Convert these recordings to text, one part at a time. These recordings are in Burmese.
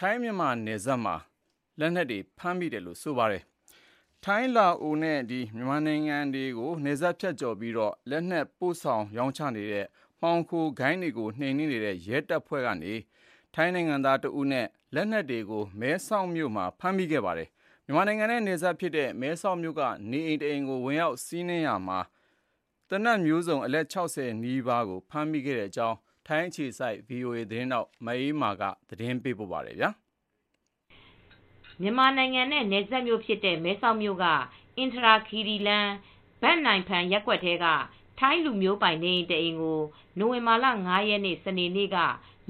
ထိုင်းမြန်မာနယ်စပ်မှာ လက်နက်တွေ ဖမ်းမိတယ်လို့ ဆိုပါတယ်။ထိုင်း လာအိုနဲ့ မြန်မာနိုင်ငံတွေကို နယ်စပ်ဖြတ်ကျော်ပြီး လက်နက်ပို့ဆောင်ရောင်းချနေတဲ့ မှောင်ခိုဂိုဏ်းတွေကို နှိမ်နင်းနေတဲ့ ရဲတပ်ဖွဲ့ကနေ ထိုင်းနိုင်ငံသားတဦးနဲ့ လက်နက်တွေကို မဲဆောက်မြို့မှာ ဖမ်းမိခဲ့ပါတယ်။မြန်မာနိုင်ငံနဲ့ နယ်စပ်ဖြစ်တဲ့ မဲဆောက်မြို့က နေအိမ်တအိမ်ကို ဝင်ရောက်စီးနင်းရာမှာ သေနတ်မျိုးစုံ အလက် ၆၀ နီးပါးဖမ်းမိခဲ့တဲ့အကြောင်း ထိုင်းအခြေစိုက် VOA သတင်းထောက် မအေးအေးမာက သတင်းပေးပို့ထားပါတယ်။မြန်မာနိုင်ငံနဲ့ နယ်စပ်မြို့ဖြစ်တဲ့ မဲဆောက်မြို့က အင်ထရာခီရီလမ်း ဘန့်နိုင်ဖန်ရပ်ကွက်ထဲက ထိုင်းလူမျိုးပိုင် နေအိမ်တအိမ်ကို နိုဝင်ဘာလ ၅ ရက်နေ့စနေနေ့က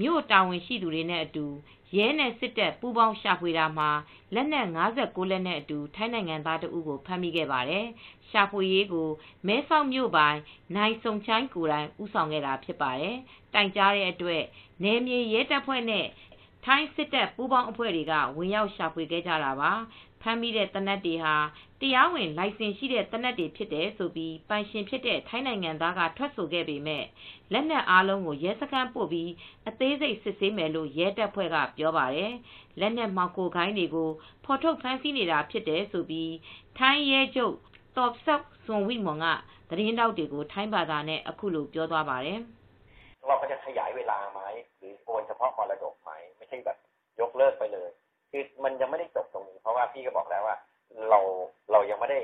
မြို့တာဝန်ရှိသူတွေနဲ့အတူ ရဲနဲ့စစ်တပ်ပူးပေါင်းရှာဖွေတာမှာ လက်နက် ၅၉ လက်နဲ့အတူ ထိုင်းနိုင်ငံသားတဦးကို ဖမ်းမိခဲ့ပါတယ်။ရှာဖွေရေးကို မဲဆောက်မြို့ပိုင် နိုင်စုန်ချိုင် ကိုယ်တိုင် ဦးဆောင်ခဲ့တာ ဖြစ်ပါတယ်။တိုင်ကြားတဲ့အတွက် နယ်မြေရဲတပ်ဖွဲ့နဲ့ ထိုင်းစစ်တပ် ပူးပေါင်းအဖွဲ့တွေက ဝင်ရောက်ရှာဖွေခဲ့ကြတာပါ။ ဖမ်းမိတဲ့သေနတ်တွေဟာ တရားဝင်လိုင်စင်ရှိတဲ့ သေနတ်တွေဖြစ်တယ်လို့ ပိုင်ရှင်ဖြစ်တဲ့ ထိုင်းနိုင်ငံသားက ထွက်ဆိုခဲ့ပေမဲ့လက်နက်အားလုံးကို ရဲစခန်းပို့ပြီး အသေးစိတ်စစ်ဆေးမယ်လို့ ရဲတပ်ဖွဲ့က ပြောပါတယ်။လက်နက်မှောင်ခိုဂိုဏ်းတွေကို ဖော်ထုတ်ဖမ်းဆီးနေတာဖြစ်တယ်လို့ ထိုင်းရဲချုပ် Torsak Sukwimol ကသတင်းထောက်တွေကို ထိုင်းဘာသာနဲ့ အခုလိုပြောသွားပါတယ်။" ว่าพี่ก็บอกแล้วว่า เราเรายังไม่ได้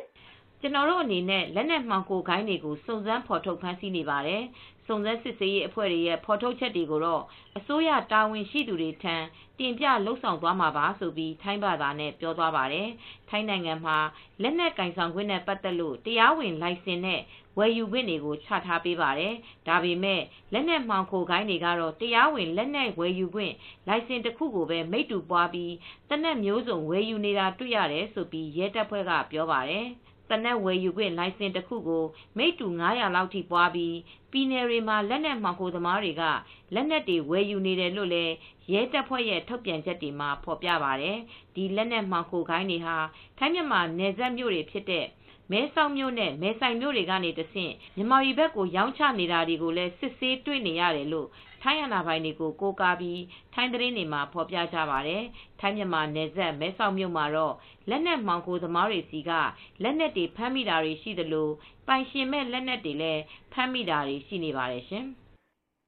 ကျနော်တို့အနေနဲ့လက်နက်မှောင်ခိုဂိုဏ်းတွေကိုစုံစမ်းဖော်ထုတ်ဖမ်းဆီးနေပါတယ်။စုံစမ်းစစ်ဆေးရေးအဖွဲ့တွေရဲ့ဖော်ထုတ်ချက်တွေကိုတော့အစိုးရတာဝန်ရှိသူတွေထံတင်ပြလုပ်ဆောင်သွားမှာပါ"လို့ထိုင်းဘာသာနဲ့ပြောသွားပါတယ်။ထိုင်းနိုင်ငံမှာလက်နက်ကိုင်ဆောင်ခွင့်နဲ့ပတ်သက်လို့တရားဝင်လိုင်စင်နဲ့ဝယ်ယူခွင့်တွေကိုချထားပေးပါတယ်။ဒါပေမဲ့လက်နက်မှောင်ခိုဂိုဏ်းတွေကတော့တရားဝင်လက်နက်ဝယ်ယူခွင့်လိုင်စင်တခုကိုပဲမိတ္တူပွားပြီးသေနတ်မျိုးစုံဝယ်ယူနေတာတွေ့ရတယ်လို့ရဲတပ်ဖွဲ့ကပြောပါတယ်။ သေနတ်ဝယ်ယူခွင့်လိုင်စင်တခုကို မိတ္တူ ၅၀၀ လောက်ထိပွားပြီး ပြည်နယ်တွေမှာ လက်နက်မှောင်ခိုသမားတွေက လက်နက်တွေ ဝယ်ယူနေတယ်လို့လည်း ရဲတပ်ဖွဲ့ရဲ့ ထုတ်ပြန်ချက်တွေမှာ ဖော်ပြပါတယ်။ဒီလက်နက်မှောင်ခိုဂိုဏ်းတွေဟာ ထိုင်းမြန်မာနယ်စပ်မြို့တွေဖြစ်တဲ့ မဲဆောက်မြို့နဲ့ မယ်ဆိုင်မြို့တွေကနေတဆင့် မြန်မာပြည်ဘက်ကို ရောင်းချနေတာတွေကိုလည်း စစ်ဆေးတွေ့နေရတယ်လို့ ထိုင်းအာဏာပိုင်တွေကို ကိုးကားပြီး ထိုင်းသတင်းတွေမှာ ဖော်ပြကြပါတယ်။ထိုင်းမြန်မာနယ်စပ် မဲဆောက်မြို့မှာတော့ လက်နက်မှောင်ခိုသမားတွေဆီက လက်နက်တွေ ဖမ်းမိတာတွေရှိသလို ပိုင်ရှင်မဲ့ လက်နက်တွေလည်း ဖမ်းမိတာတွေ ရှိနေပါတယ်ရှင်။